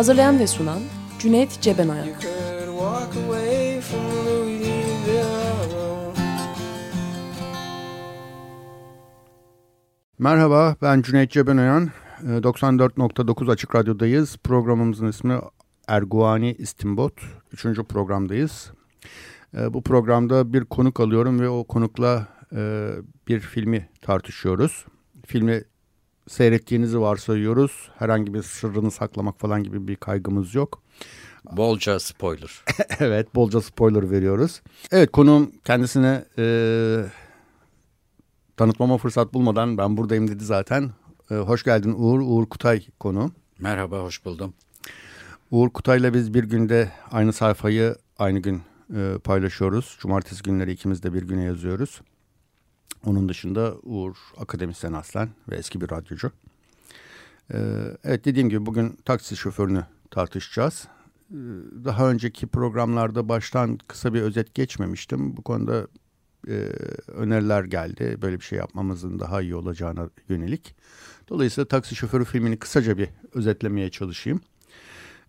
Hazırlayan ve sunan Cüneyt Cebenayak Merhaba, ben Cüneyt Cebenoyan. Ee, 94.9 Açık Radyo'dayız. Programımızın ismi Erguani İstimbot. Üçüncü programdayız. Ee, Bu programda bir konuk alıyorum ve o konukla e, bir filmi tartışıyoruz. Filmi seyrettiğinizi varsayıyoruz. Herhangi bir sırrını saklamak falan gibi bir kaygımız yok. Bolca spoiler. evet, bolca spoiler veriyoruz. Evet, konuğum kendisine e, tanıtmama fırsat bulmadan ben buradayım dedi zaten. E, hoş geldin Uğur. Uğur Kutay konuğum. Merhaba, hoş buldum. Uğur Kutay'la biz bir günde aynı sayfayı aynı gün e, paylaşıyoruz. Cumartesi günleri ikimiz de bir güne yazıyoruz. Onun dışında Uğur akademisyen aslen ve eski bir radyocu. E, evet dediğim gibi bugün taksi şoförünü tartışacağız. E, daha önceki programlarda baştan kısa bir özet geçmemiştim. Bu konuda e, öneriler geldi. Böyle bir şey yapmamızın daha iyi olacağına yönelik. Dolayısıyla Taksi Şoförü filmini kısaca bir özetlemeye çalışayım.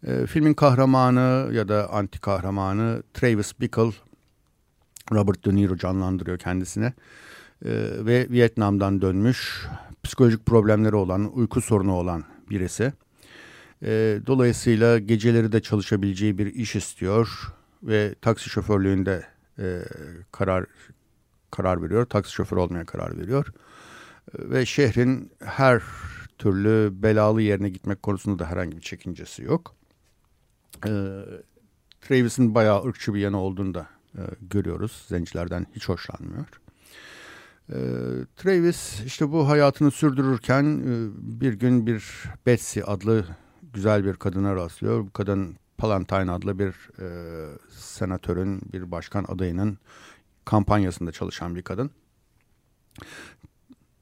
E, filmin kahramanı ya da anti kahramanı Travis Bickle, Robert De Niro canlandırıyor kendisine. E, ve Vietnam'dan dönmüş, psikolojik problemleri olan, uyku sorunu olan birisi. E, dolayısıyla geceleri de çalışabileceği bir iş istiyor ve taksi şoförlüğünde e, karar karar veriyor. Taksi şoförü olmaya karar veriyor. E, ve şehrin her türlü belalı yerine gitmek konusunda da herhangi bir çekincesi yok. Travis'in bayağı ırkçı bir yanı olduğunu da e, görüyoruz. Zencilerden hiç hoşlanmıyor. E, Travis işte bu hayatını sürdürürken e, bir gün bir Betsy adlı güzel bir kadına rastlıyor. Bu kadın Palantine adlı bir e, senatörün, bir başkan adayının kampanyasında çalışan bir kadın.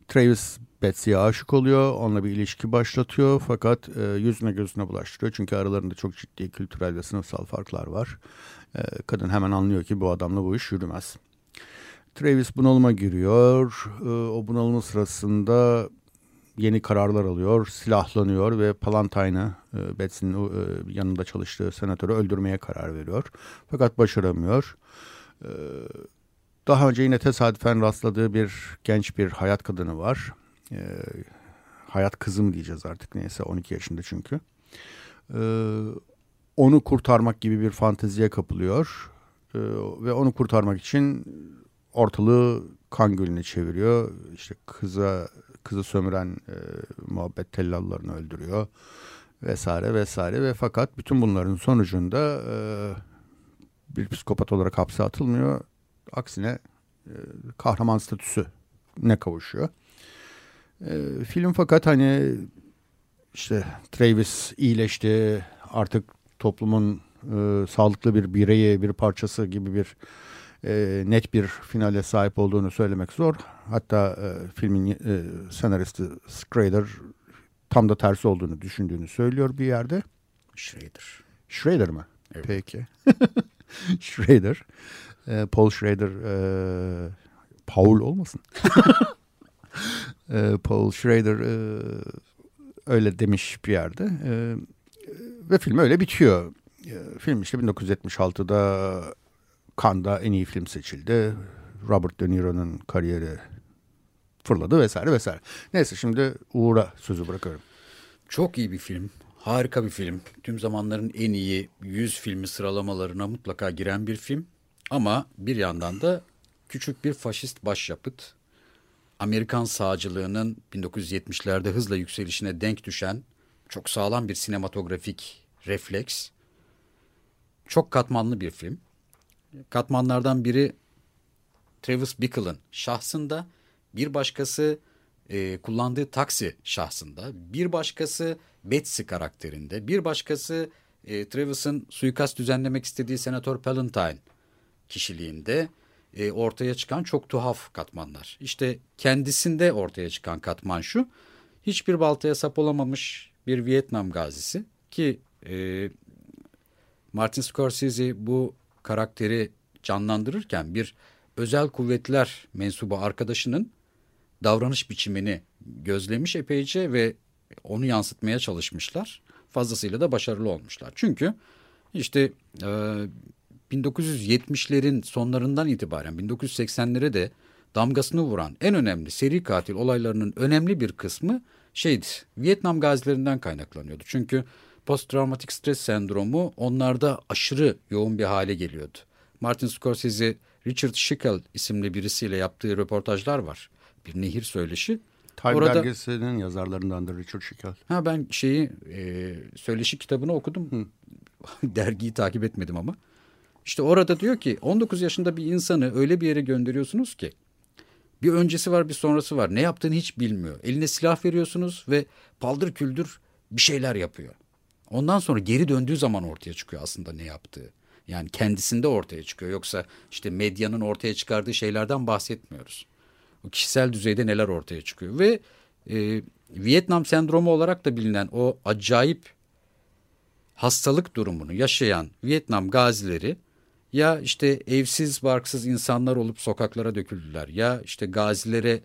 Travis Betsy'ye aşık oluyor. Onunla bir ilişki başlatıyor. Fakat e, yüzüne gözüne bulaştırıyor. Çünkü aralarında çok ciddi kültürel ve sınıfsal farklar var. E, kadın hemen anlıyor ki bu adamla bu iş yürümez. Travis bunalıma giriyor. E, o bunalımı sırasında yeni kararlar alıyor. Silahlanıyor ve Palantine'ı e, Betsy'nin e, yanında çalıştığı senatörü öldürmeye karar veriyor. Fakat başaramıyor. E, daha önce yine tesadüfen rastladığı bir genç bir hayat kadını var. Ee, hayat kızı mı diyeceğiz artık neyse 12 yaşında çünkü. Ee, onu kurtarmak gibi bir fanteziye kapılıyor. Ee, ve onu kurtarmak için ortalığı kan gölüne çeviriyor. İşte kıza kızı sömüren e, muhabbet tellallarını öldürüyor vesaire vesaire ve fakat bütün bunların sonucunda e, bir psikopat olarak hapse atılmıyor aksine e, kahraman statüsü ne kavuşuyor. E, film fakat hani işte Travis iyileşti artık toplumun e, sağlıklı bir bireyi bir parçası gibi bir e, net bir finale sahip olduğunu söylemek zor. Hatta e, filmin e, senaristi Schrader tam da tersi olduğunu düşündüğünü söylüyor bir yerde. Schrader. Schrader mı? Evet. Peki. Schrader. E, Paul Schrader e, Paul olmasın. e, Paul Schrader e, öyle demiş bir yerde. E, ve film öyle bitiyor. E, film işte 1976'da Cannes'da en iyi film seçildi. Robert De Niro'nun kariyeri fırladı vesaire vesaire. Neyse şimdi Uğur'a sözü bırakıyorum. Çok iyi bir film. Harika bir film. Tüm zamanların en iyi 100 filmi sıralamalarına mutlaka giren bir film. Ama bir yandan da küçük bir faşist başyapıt. Amerikan sağcılığının 1970'lerde hızla yükselişine denk düşen çok sağlam bir sinematografik refleks. Çok katmanlı bir film. Katmanlardan biri Travis Bickle'ın şahsında bir başkası e, kullandığı taksi şahsında, bir başkası Betsy karakterinde, bir başkası e, Travis'ın suikast düzenlemek istediği Senatör Palantine kişiliğinde e, ortaya çıkan çok tuhaf katmanlar. İşte kendisinde ortaya çıkan katman şu, hiçbir baltaya sap olamamış bir Vietnam gazisi ki e, Martin Scorsese bu karakteri canlandırırken bir özel kuvvetler mensubu arkadaşının davranış biçimini gözlemiş epeyce ve onu yansıtmaya çalışmışlar. Fazlasıyla da başarılı olmuşlar. Çünkü işte e, 1970'lerin sonlarından itibaren 1980'lere de damgasını vuran en önemli seri katil olaylarının önemli bir kısmı şeydi Vietnam gazilerinden kaynaklanıyordu. Çünkü posttraumatik stres sendromu onlarda aşırı yoğun bir hale geliyordu. Martin Scorsese Richard Schickel isimli birisiyle yaptığı röportajlar var. Bir nehir söyleşi. Time Orada- dergisinin yazarlarındandır Richard Schickel. Ha ben şeyi e, söyleşi kitabını okudum. Dergiyi takip etmedim ama. İşte orada diyor ki 19 yaşında bir insanı öyle bir yere gönderiyorsunuz ki bir öncesi var bir sonrası var. Ne yaptığını hiç bilmiyor. Eline silah veriyorsunuz ve paldır küldür bir şeyler yapıyor. Ondan sonra geri döndüğü zaman ortaya çıkıyor aslında ne yaptığı. Yani kendisinde ortaya çıkıyor. Yoksa işte medyanın ortaya çıkardığı şeylerden bahsetmiyoruz. O kişisel düzeyde neler ortaya çıkıyor. Ve e, Vietnam sendromu olarak da bilinen o acayip hastalık durumunu yaşayan Vietnam gazileri ya işte evsiz barksız insanlar olup sokaklara döküldüler ya işte gazilere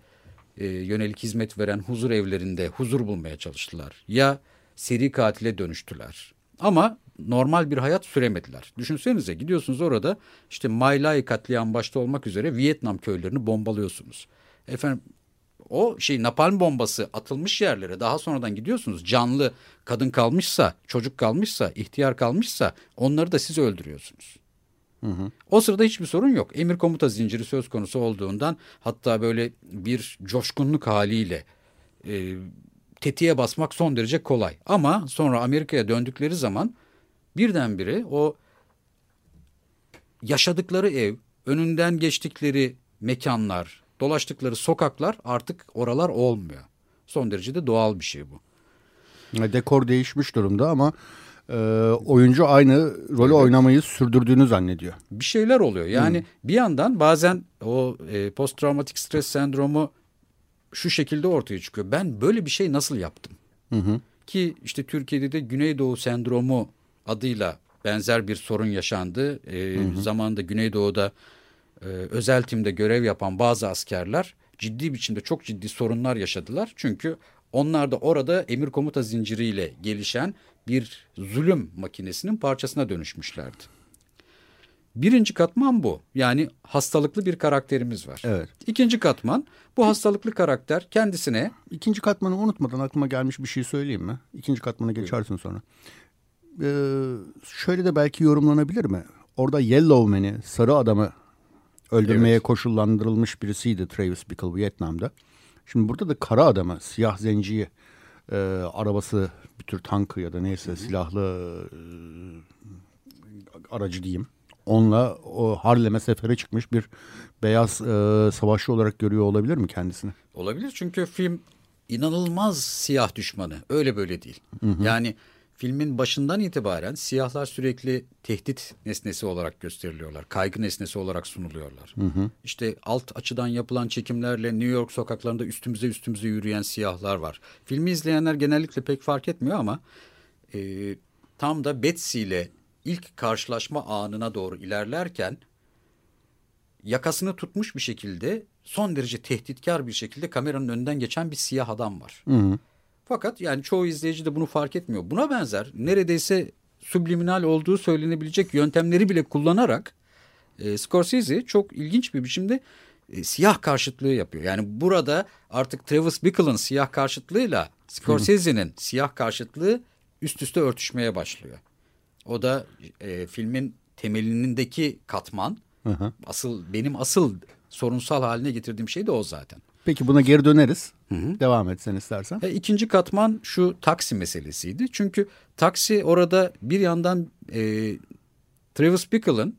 e, yönelik hizmet veren huzur evlerinde huzur bulmaya çalıştılar ya seri katile dönüştüler. Ama normal bir hayat süremediler. Düşünsenize gidiyorsunuz orada işte My Lai katliam başta olmak üzere Vietnam köylerini bombalıyorsunuz. Efendim o şey napalm bombası atılmış yerlere daha sonradan gidiyorsunuz. Canlı kadın kalmışsa, çocuk kalmışsa, ihtiyar kalmışsa onları da siz öldürüyorsunuz. O sırada hiçbir sorun yok. Emir komuta zinciri söz konusu olduğundan hatta böyle bir coşkunluk haliyle e, tetiğe basmak son derece kolay. Ama sonra Amerika'ya döndükleri zaman birdenbire o yaşadıkları ev, önünden geçtikleri mekanlar, dolaştıkları sokaklar artık oralar olmuyor. Son derece de doğal bir şey bu. Dekor değişmiş durumda ama e, oyuncu aynı rolü oynamayı sürdürdüğünü zannediyor. bir şeyler oluyor. Yani bir yandan bazen o e, post travmatik stres sendromu şu şekilde ortaya çıkıyor. Ben böyle bir şey nasıl yaptım? Ki işte Türkiye'de de Güneydoğu sendromu adıyla benzer bir sorun yaşandı. E, Zamanında Güneydoğu'da e, özel timde görev yapan bazı askerler ciddi biçimde çok ciddi sorunlar yaşadılar. Çünkü onlar da orada emir komuta zinciriyle gelişen bir zulüm makinesinin parçasına dönüşmüşlerdi. Birinci katman bu. Yani hastalıklı bir karakterimiz var. Evet. İkinci katman bu hastalıklı karakter kendisine İkinci katmanı unutmadan aklıma gelmiş bir şey söyleyeyim mi? İkinci katmana geçersin sonra. Ee, şöyle de belki yorumlanabilir mi? Orada Yellow Man'i, sarı adamı öldürmeye koşullandırılmış birisiydi Travis Bickle Vietnam'da. Şimdi burada da kara adamı, siyah zenciyi, e, arabası bir tür tankı ya da neyse silahlı e, aracı diyeyim. Onunla o Harlem'e sefere çıkmış bir beyaz e, savaşçı olarak görüyor olabilir mi kendisini? olabilir. Çünkü film inanılmaz siyah düşmanı. Öyle böyle değil. Yani filmin başından itibaren siyahlar sürekli tehdit nesnesi olarak gösteriliyorlar. Kaygı nesnesi olarak sunuluyorlar. İşte alt açıdan yapılan çekimlerle New York sokaklarında üstümüze üstümüze yürüyen siyahlar var. Filmi izleyenler genellikle pek fark etmiyor ama e, tam da Betsy ile ilk karşılaşma anına doğru ilerlerken yakasını tutmuş bir şekilde son derece tehditkar bir şekilde kameranın önünden geçen bir siyah adam var. Fakat yani çoğu izleyici de bunu fark etmiyor. Buna benzer neredeyse subliminal olduğu söylenebilecek yöntemleri bile kullanarak e, Scorsese çok ilginç bir biçimde e, siyah karşıtlığı yapıyor. Yani burada artık Travis Bickle'ın siyah karşıtlığıyla Scorsese'nin siyah karşıtlığı üst üste örtüşmeye başlıyor. O da e, filmin temelindeki katman. Asıl benim asıl sorunsal haline getirdiğim şey de o zaten. Peki buna geri döneriz. Devam et sen istersen. E, ikinci katman şu taksi meselesiydi. Çünkü taksi orada bir yandan e, Travis Bickle'ın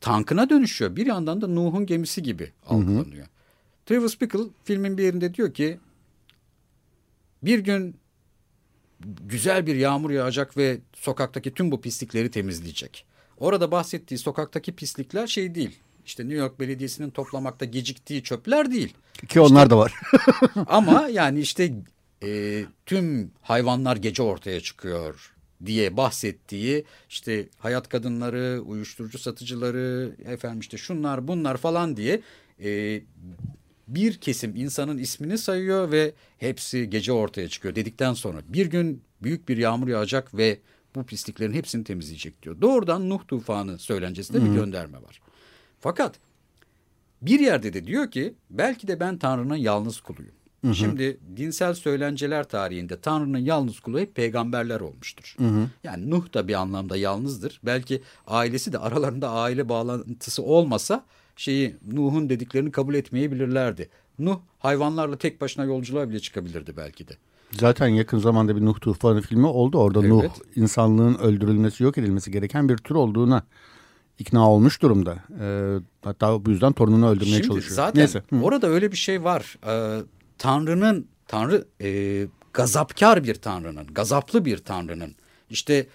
tankına dönüşüyor. Bir yandan da Nuh'un gemisi gibi algılanıyor. Travis Bickle filmin bir yerinde diyor ki bir gün güzel bir yağmur yağacak ve sokaktaki tüm bu pislikleri temizleyecek. Orada bahsettiği sokaktaki pislikler şey değil. İşte New York Belediyesi'nin toplamakta geciktiği çöpler değil. Ki onlar da var. Ama yani işte e, tüm hayvanlar gece ortaya çıkıyor diye bahsettiği işte hayat kadınları, uyuşturucu satıcıları, efendim işte şunlar bunlar falan diye e, bir kesim insanın ismini sayıyor ve hepsi gece ortaya çıkıyor dedikten sonra bir gün büyük bir yağmur yağacak ve bu pisliklerin hepsini temizleyecek diyor. Doğrudan Nuh tufanı söylencesinde bir gönderme var. Fakat bir yerde de diyor ki belki de ben Tanrı'nın yalnız kuluyum. Hı hı. Şimdi dinsel söylenceler tarihinde Tanrı'nın yalnız kulu hep peygamberler olmuştur. Hı hı. Yani Nuh da bir anlamda yalnızdır. Belki ailesi de aralarında aile bağlantısı olmasa şeyi Nuh'un dediklerini kabul etmeyebilirlerdi. Nuh hayvanlarla tek başına yolculuğa bile çıkabilirdi belki de. Zaten yakın zamanda bir Nuh Tufanı filmi oldu. Orada evet. Nuh insanlığın öldürülmesi, yok edilmesi gereken bir tür olduğuna ikna olmuş durumda. Ee, hatta bu yüzden torununu öldürmeye Şimdi çalışıyor. Zaten Neyse. orada öyle bir şey var. Ee, Tanrı'nın, Tanrı e, gazapkar bir Tanrı'nın, gazaplı bir Tanrı'nın. İşte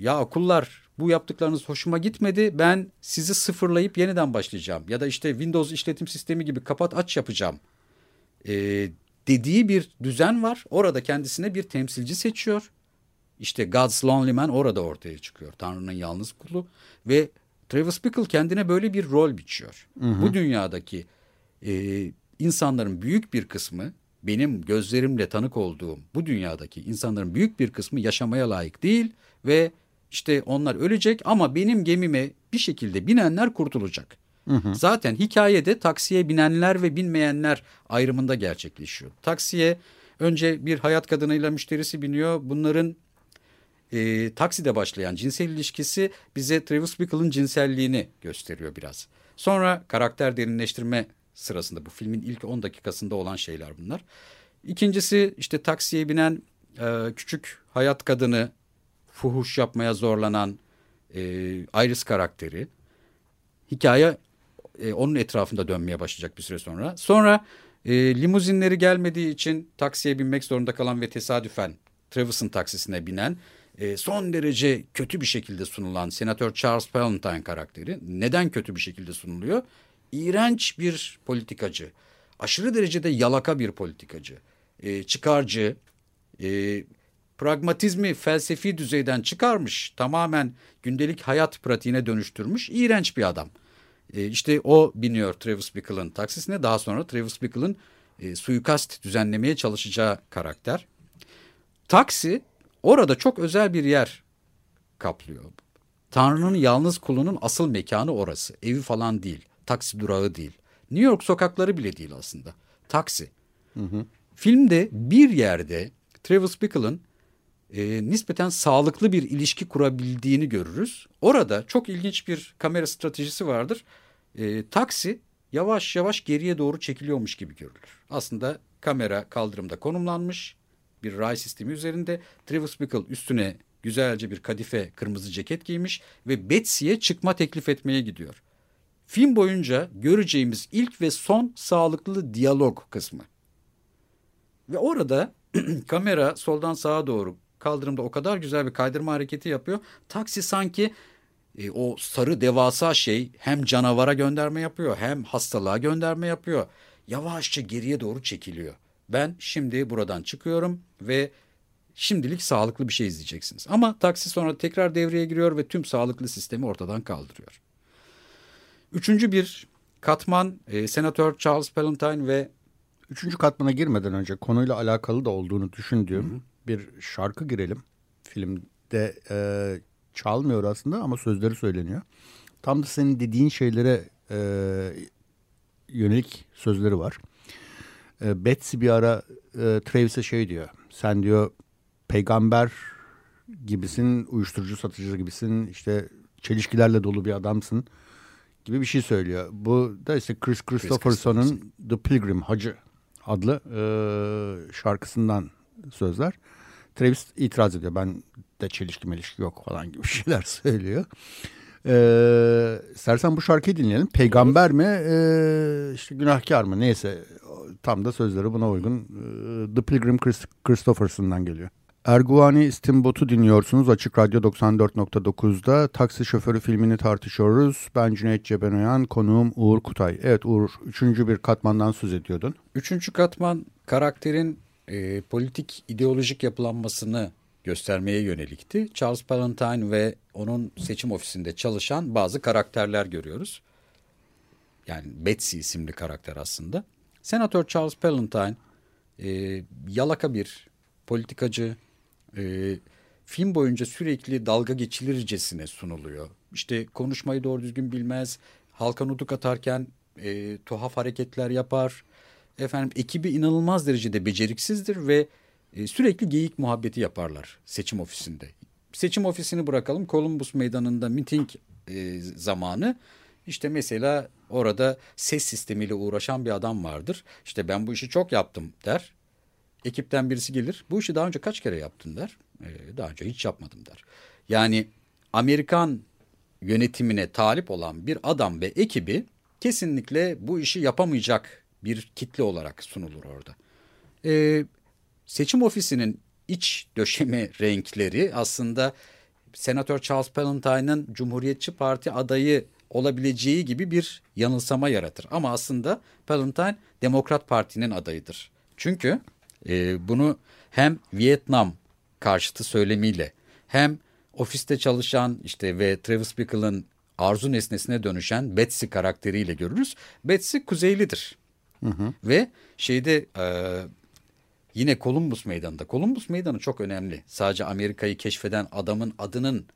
ya kullar bu yaptıklarınız hoşuma gitmedi ben sizi sıfırlayıp yeniden başlayacağım. Ya da işte Windows işletim sistemi gibi kapat aç yapacağım. Ee, dediği bir düzen var. Orada kendisine bir temsilci seçiyor. İşte God's Lonely Man orada ortaya çıkıyor. Tanrı'nın yalnız kulu ve Travis Bickle kendine böyle bir rol biçiyor. Hı hı. Bu dünyadaki e, insanların büyük bir kısmı benim gözlerimle tanık olduğum bu dünyadaki insanların büyük bir kısmı yaşamaya layık değil ve işte onlar ölecek ama benim gemime bir şekilde binenler kurtulacak. Hı hı. Zaten hikayede taksiye binenler ve binmeyenler ayrımında gerçekleşiyor. Taksiye önce bir hayat kadınıyla müşterisi biniyor. Bunların e, takside başlayan cinsel ilişkisi bize Travis Bickle'ın cinselliğini gösteriyor biraz. Sonra karakter derinleştirme sırasında bu filmin ilk 10 dakikasında olan şeyler bunlar. İkincisi işte taksiye binen e, küçük hayat kadını fuhuş yapmaya zorlanan e, Iris karakteri. Hikaye e, onun etrafında dönmeye başlayacak bir süre sonra. Sonra e, limuzinleri gelmediği için taksiye binmek zorunda kalan ve tesadüfen Travis'ın taksisine binen e, son derece kötü bir şekilde sunulan Senatör Charles Palantine karakteri neden kötü bir şekilde sunuluyor? İğrenç bir politikacı, aşırı derecede yalaka bir politikacı, e, çıkarcı, e, pragmatizmi felsefi düzeyden çıkarmış, tamamen gündelik hayat pratiğine dönüştürmüş iğrenç bir adam. E, işte o biniyor Travis Bickle'ın taksisine. Daha sonra Travis Bickle'ın e, suikast düzenlemeye çalışacağı karakter. Taksi orada çok özel bir yer kaplıyor. Tanrı'nın yalnız kulunun asıl mekanı orası. Evi falan değil. Taksi durağı değil. New York sokakları bile değil aslında. Taksi. Hı hı. Filmde bir yerde Travis Bickle'ın e, nispeten sağlıklı bir ilişki kurabildiğini görürüz. Orada çok ilginç bir kamera stratejisi vardır. E, taksi yavaş yavaş geriye doğru çekiliyormuş gibi görülür. Aslında kamera kaldırımda konumlanmış bir ray sistemi üzerinde. Travis Bickle üstüne güzelce bir kadife kırmızı ceket giymiş ve Betsy'ye çıkma teklif etmeye gidiyor. Film boyunca göreceğimiz ilk ve son sağlıklı diyalog kısmı. Ve orada kamera soldan sağa doğru kaldırımda o kadar güzel bir kaydırma hareketi yapıyor. Taksi sanki e, o sarı devasa şey hem canavara gönderme yapıyor hem hastalığa gönderme yapıyor. Yavaşça geriye doğru çekiliyor. Ben şimdi buradan çıkıyorum ve şimdilik sağlıklı bir şey izleyeceksiniz. Ama taksi sonra tekrar devreye giriyor ve tüm sağlıklı sistemi ortadan kaldırıyor. Üçüncü bir katman e, Senatör Charles Palantine ve... Üçüncü katmana girmeden önce konuyla alakalı da olduğunu düşündüğüm hı hı bir şarkı girelim. Filmde e, çalmıyor aslında ama sözleri söyleniyor. Tam da senin dediğin şeylere e, yönelik sözleri var. E, Betsy bir ara e, Travis'e şey diyor. Sen diyor peygamber gibisin, uyuşturucu satıcı gibisin, işte çelişkilerle dolu bir adamsın gibi bir şey söylüyor. Bu da işte Chris Christopherson'un The Pilgrim Hacı adlı e, şarkısından sözler. Travis itiraz ediyor. Ben de çelişki melişki yok falan gibi şeyler söylüyor. Ee, istersen bu şarkıyı dinleyelim. Peygamber mi? Ee, işte günahkar mı? Neyse. tam da sözleri buna uygun. E, The Pilgrim Chris, Christopherson'dan geliyor. Erguvani İstimbot'u dinliyorsunuz Açık Radyo 94.9'da. Taksi Şoförü filmini tartışıyoruz. Ben Cüneyt Cebenoyan, konuğum Uğur Kutay. Evet Uğur, üçüncü bir katmandan söz ediyordun. Üçüncü katman karakterin e, politik ideolojik yapılanmasını göstermeye yönelikti. Charles Palantine ve onun seçim ofisinde çalışan bazı karakterler görüyoruz. Yani Betsy isimli karakter aslında. Senatör Charles Palantine e, yalaka bir politikacı, e, film boyunca sürekli dalga geçilircesine sunuluyor. İşte konuşmayı doğru düzgün bilmez, halka nutuk atarken e, tuhaf hareketler yapar. Efendim ekibi inanılmaz derecede beceriksizdir ve e, sürekli geyik muhabbeti yaparlar seçim ofisinde. Seçim ofisini bırakalım Columbus Meydanı'nda miting e, zamanı işte mesela orada ses sistemiyle uğraşan bir adam vardır. İşte ben bu işi çok yaptım der. Ekipten birisi gelir. Bu işi daha önce kaç kere yaptın der. Ee, daha önce hiç yapmadım der. Yani Amerikan yönetimine talip olan bir adam ve ekibi kesinlikle bu işi yapamayacak bir kitle olarak sunulur orada. Ee, seçim ofisinin iç döşeme renkleri aslında Senatör Charles Pallantine'ın Cumhuriyetçi Parti adayı olabileceği gibi bir yanılsama yaratır. Ama aslında Palantine Demokrat Parti'nin adayıdır. Çünkü e, bunu hem Vietnam karşıtı söylemiyle hem ofiste çalışan işte ve Travis Bickle'ın arzu nesnesine dönüşen Betsy karakteriyle görürüz. Betsy kuzeylidir. Hı hı. Ve şeyde e, yine Columbus Meydanı'nda. Columbus Meydanı çok önemli. Sadece Amerika'yı keşfeden adamın adının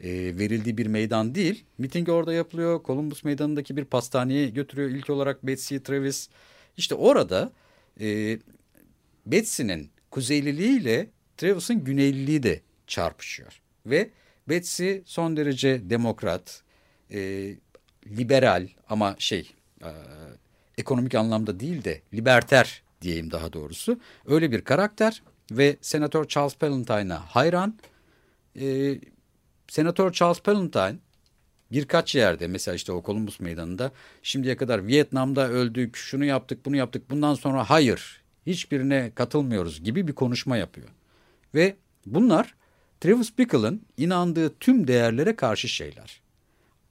e, verildiği bir meydan değil. Miting orada yapılıyor. Columbus Meydanı'ndaki bir pastaneye götürüyor ilk olarak Betsy Travis. İşte orada e, Betsy'nin kuzeyliliğiyle Travis'in güneyliliği de çarpışıyor. Ve Betsy son derece demokrat, e, liberal ama şey e, ekonomik anlamda değil de liberter diyeyim daha doğrusu. Öyle bir karakter ve Senatör Charles Pallantine'a hayran. E, Senatör Charles Palantine birkaç yerde mesela işte o Columbus Meydanı'nda şimdiye kadar Vietnam'da öldük, şunu yaptık, bunu yaptık. Bundan sonra hayır, hiçbirine katılmıyoruz gibi bir konuşma yapıyor. Ve bunlar Travis Bickle'ın inandığı tüm değerlere karşı şeyler.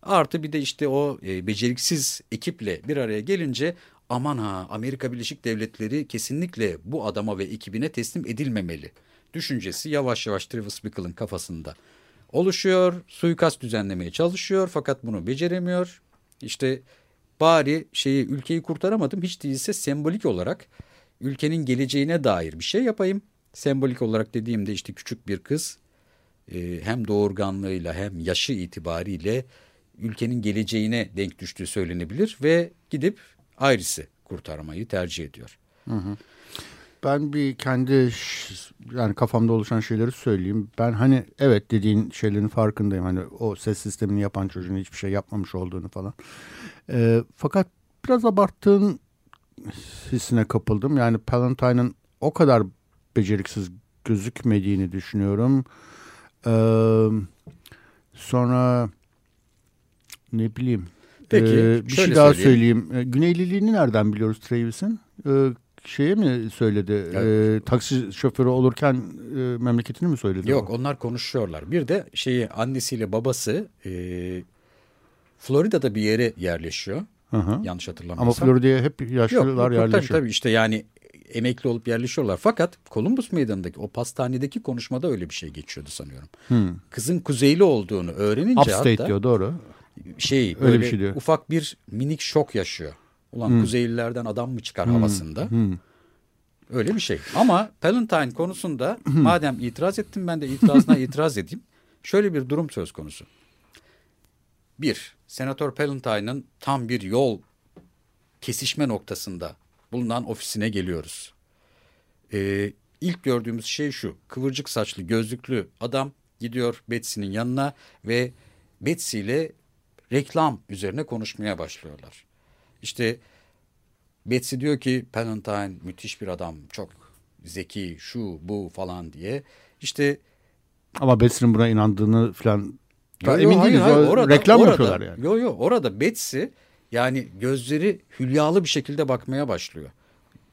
Artı bir de işte o e, beceriksiz ekiple bir araya gelince aman ha Amerika Birleşik Devletleri kesinlikle bu adama ve ekibine teslim edilmemeli düşüncesi yavaş yavaş Travis Bickle'ın kafasında oluşuyor. Suikast düzenlemeye çalışıyor fakat bunu beceremiyor. İşte bari şeyi ülkeyi kurtaramadım hiç değilse sembolik olarak ülkenin geleceğine dair bir şey yapayım. Sembolik olarak dediğimde işte küçük bir kız e, hem doğurganlığıyla hem yaşı itibariyle ülkenin geleceğine denk düştüğü söylenebilir ve gidip Iris'i kurtarmayı tercih ediyor. Hı hı. Ben bir kendi yani kafamda oluşan şeyleri söyleyeyim. Ben hani evet dediğin şeylerin farkındayım. Hani o ses sistemini yapan çocuğun hiçbir şey yapmamış olduğunu falan. E, fakat biraz abarttığın hissine kapıldım. Yani Palantine'ın o kadar beceriksiz gözükmediğini düşünüyorum. Ee, sonra ne bileyim. Peki, ee, bir şey daha söyleyeyim. söyleyeyim. Güneyliliğini nereden biliyoruz Travis'in? Ee, şeye mi söyledi? Evet. E, taksi şoförü olurken e, memleketini mi söyledi? Yok o? onlar konuşuyorlar. Bir de şeyi annesiyle babası e, Florida'da bir yere yerleşiyor. Hı hı. Yanlış hatırlamıyorsam. Ama Florida'ya hep yaşlılar yok, yok, yerleşiyor. Tabii tabii işte yani emekli olup yerleşiyorlar. Fakat Columbus Meydanı'ndaki o pastanedeki konuşmada öyle bir şey geçiyordu sanıyorum. Hmm. Kızın kuzeyli olduğunu öğrenince Upstate hatta diyor doğru. Şey öyle bir şey diyor. ufak bir minik şok yaşıyor. Ulan hmm. Kuzeylilerden adam mı çıkar hmm. havasında. Hmm. Öyle bir şey. Ama Palantine konusunda hmm. madem itiraz ettim ben de itirazına itiraz edeyim. Şöyle bir durum söz konusu. Bir, Senatör Palantine'ın tam bir yol kesişme noktasında bulunan ofisine geliyoruz. Ee, ilk gördüğümüz şey şu. Kıvırcık saçlı, gözlüklü adam gidiyor Betsy'nin yanına ve Betsy ile reklam üzerine konuşmaya başlıyorlar. İşte Betsy diyor ki Palantine müthiş bir adam, çok zeki, şu bu falan diye. İşte ama Betsy'nin buna inandığını falan yo, yo, emin hayır, değiliz. Hayır, orada, reklam orada, yapıyorlar yani. Yok yok orada Betsy yani gözleri hülyalı bir şekilde bakmaya başlıyor.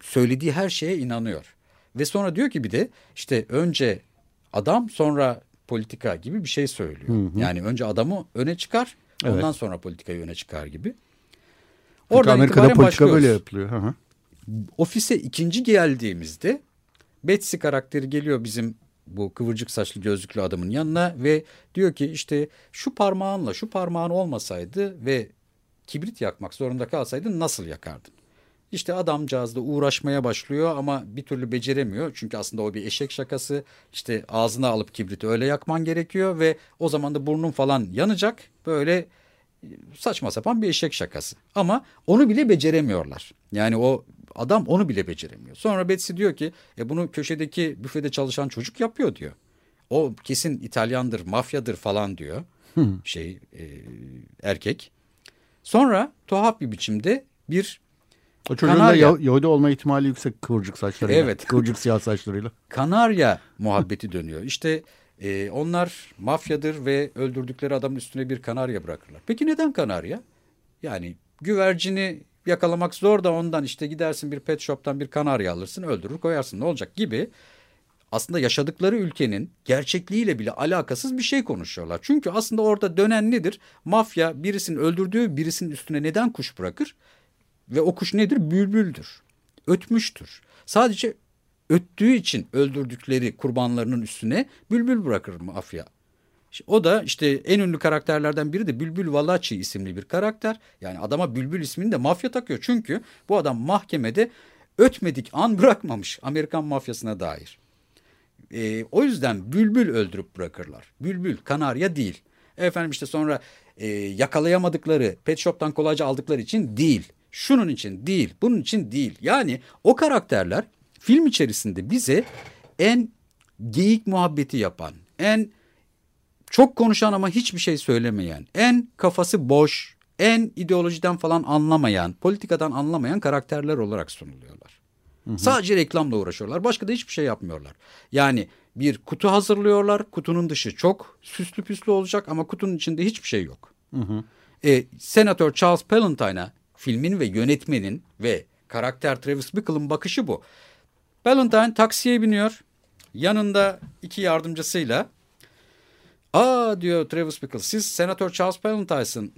söylediği her şeye inanıyor. Ve sonra diyor ki bir de işte önce adam sonra politika gibi bir şey söylüyor. Hı hı. Yani önce adamı öne çıkar evet. ondan sonra politikayı öne çıkar gibi. Oradan Amerika'da politika başlıyoruz. böyle yapılıyor. Hı hı. Ofise ikinci geldiğimizde Betsy karakteri geliyor bizim bu kıvırcık saçlı gözlüklü adamın yanına ve diyor ki işte şu parmağınla şu parmağın olmasaydı ve kibrit yakmak zorunda kalsaydın nasıl yakardın? İşte adamcağız da uğraşmaya başlıyor ama bir türlü beceremiyor. Çünkü aslında o bir eşek şakası. İşte ağzına alıp kibriti öyle yakman gerekiyor ve o zaman da burnun falan yanacak. Böyle saçma sapan bir eşek şakası. Ama onu bile beceremiyorlar. Yani o adam onu bile beceremiyor. Sonra Betsy diyor ki e bunu köşedeki büfede çalışan çocuk yapıyor diyor. O kesin İtalyandır, mafyadır falan diyor. Şey e, erkek. Sonra tuhaf bir biçimde bir o çocuğun Kanarya. da Yahudi olma ihtimali yüksek kıvırcık saçlarıyla. Evet. Kıvırcık siyah saçlarıyla. Kanarya muhabbeti dönüyor. İşte e, onlar mafyadır ve öldürdükleri adamın üstüne bir kanarya bırakırlar. Peki neden kanarya? Yani güvercini yakalamak zor da ondan işte gidersin bir pet shop'tan bir kanarya alırsın öldürür koyarsın ne olacak gibi aslında yaşadıkları ülkenin gerçekliğiyle bile alakasız bir şey konuşuyorlar. Çünkü aslında orada dönen nedir? Mafya birisinin öldürdüğü birisinin üstüne neden kuş bırakır? Ve o kuş nedir? Bülbüldür. Ötmüştür. Sadece öttüğü için öldürdükleri kurbanlarının üstüne bülbül bırakır mafya. O da işte en ünlü karakterlerden biri de Bülbül Valachi isimli bir karakter. Yani adama Bülbül ismini de mafya takıyor. Çünkü bu adam mahkemede ötmedik an bırakmamış Amerikan mafyasına dair. E, o yüzden Bülbül öldürüp bırakırlar. Bülbül, kanarya değil. Efendim işte sonra e, yakalayamadıkları, pet shop'tan kolayca aldıkları için değil. Şunun için değil, bunun için değil. Yani o karakterler film içerisinde bize en geyik muhabbeti yapan, en çok konuşan ama hiçbir şey söylemeyen, en kafası boş, en ideolojiden falan anlamayan, politikadan anlamayan karakterler olarak sunuluyorlar. Hı hı. Sadece reklamla uğraşıyorlar. Başka da hiçbir şey yapmıyorlar. Yani bir kutu hazırlıyorlar. Kutunun dışı çok süslü püslü olacak ama kutunun içinde hiçbir şey yok. Hı hı. E, Senatör Charles Pallantine'a filmin ve yönetmenin ve karakter Travis Bickle'ın bakışı bu. Valentine taksiye biniyor. Yanında iki yardımcısıyla. Aa diyor Travis Bickle siz Senatör Charles Pallantine'sın,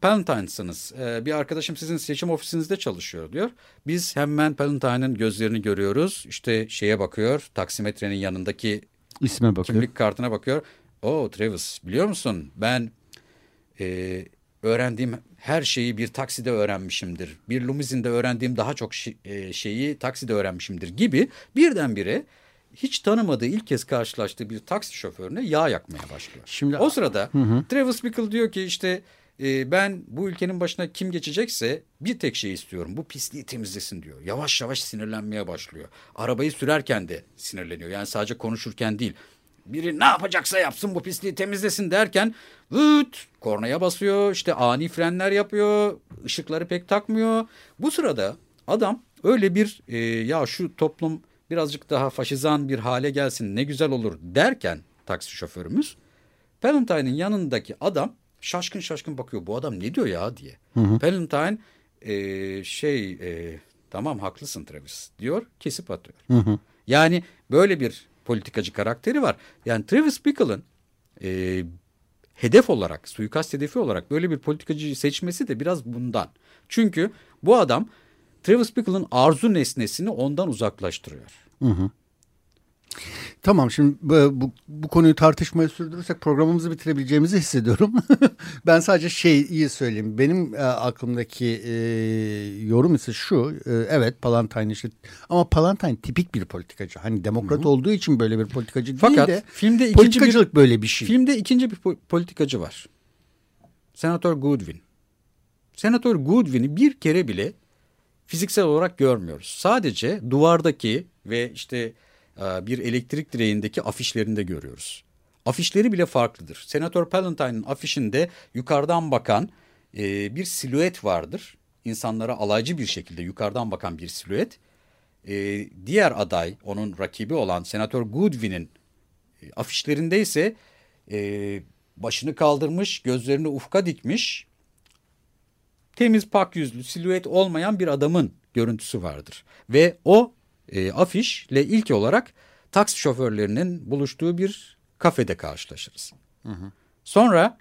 Pallantine'sınız. Ee, bir arkadaşım sizin seçim ofisinizde çalışıyor diyor. Biz hemen Pallantine'ın gözlerini görüyoruz. İşte şeye bakıyor taksimetrenin yanındaki isme bakıyor. Kimlik kartına bakıyor. O Travis biliyor musun ben e, öğrendiğim her şeyi bir takside öğrenmişimdir. Bir limuzinde öğrendiğim daha çok e, şeyi takside öğrenmişimdir gibi birdenbire hiç tanımadığı ilk kez karşılaştığı bir taksi şoförüne yağ yakmaya başlıyor. Şimdi o sırada hı hı. Travis Bickle diyor ki işte e, ben bu ülkenin başına kim geçecekse bir tek şey istiyorum. Bu pisliği temizlesin diyor. Yavaş yavaş sinirlenmeye başlıyor. Arabayı sürerken de sinirleniyor. Yani sadece konuşurken değil biri ne yapacaksa yapsın bu pisliği temizlesin derken vıt kornaya basıyor işte ani frenler yapıyor ışıkları pek takmıyor. Bu sırada adam öyle bir e, ya şu toplum birazcık daha faşizan bir hale gelsin ne güzel olur derken taksi şoförümüz Pallantine'in yanındaki adam şaşkın şaşkın bakıyor bu adam ne diyor ya diye. Hı hı. Palantine e, şey e, tamam haklısın Travis diyor kesip atıyor. Hı hı. Yani böyle bir politikacı karakteri var. Yani Travis Bickle'ın e, hedef olarak, suikast hedefi olarak böyle bir politikacıyı seçmesi de biraz bundan. Çünkü bu adam Travis Bickle'ın arzu nesnesini ondan uzaklaştırıyor. Hı hı. Tamam şimdi bu, bu, bu konuyu tartışmaya sürdürürsek programımızı bitirebileceğimizi hissediyorum. ben sadece şey iyi söyleyeyim. Benim e, aklımdaki e, yorum ise şu. E, evet Palantine işte ama Palantine tipik bir politikacı. Hani demokrat Hı-hı. olduğu için böyle bir politikacı Fakat değil de filmde ikinci politikacılık bir, böyle bir şey. Filmde ikinci bir politikacı var. Senatör Goodwin. Senatör Goodwin'i bir kere bile fiziksel olarak görmüyoruz. Sadece duvardaki ve işte bir elektrik direğindeki afişlerinde görüyoruz. Afişleri bile farklıdır. Senatör Pallantine'ın afişinde yukarıdan bakan e, bir silüet vardır. İnsanlara alaycı bir şekilde yukarıdan bakan bir silüet. E, diğer aday, onun rakibi olan Senatör Goodwin'in e, afişlerinde ise e, başını kaldırmış, gözlerini ufka dikmiş, temiz pak yüzlü, silüet olmayan bir adamın görüntüsü vardır. Ve o e, afişle ilk olarak taksi şoförlerinin buluştuğu bir kafede karşılaşırız. Hı hı. Sonra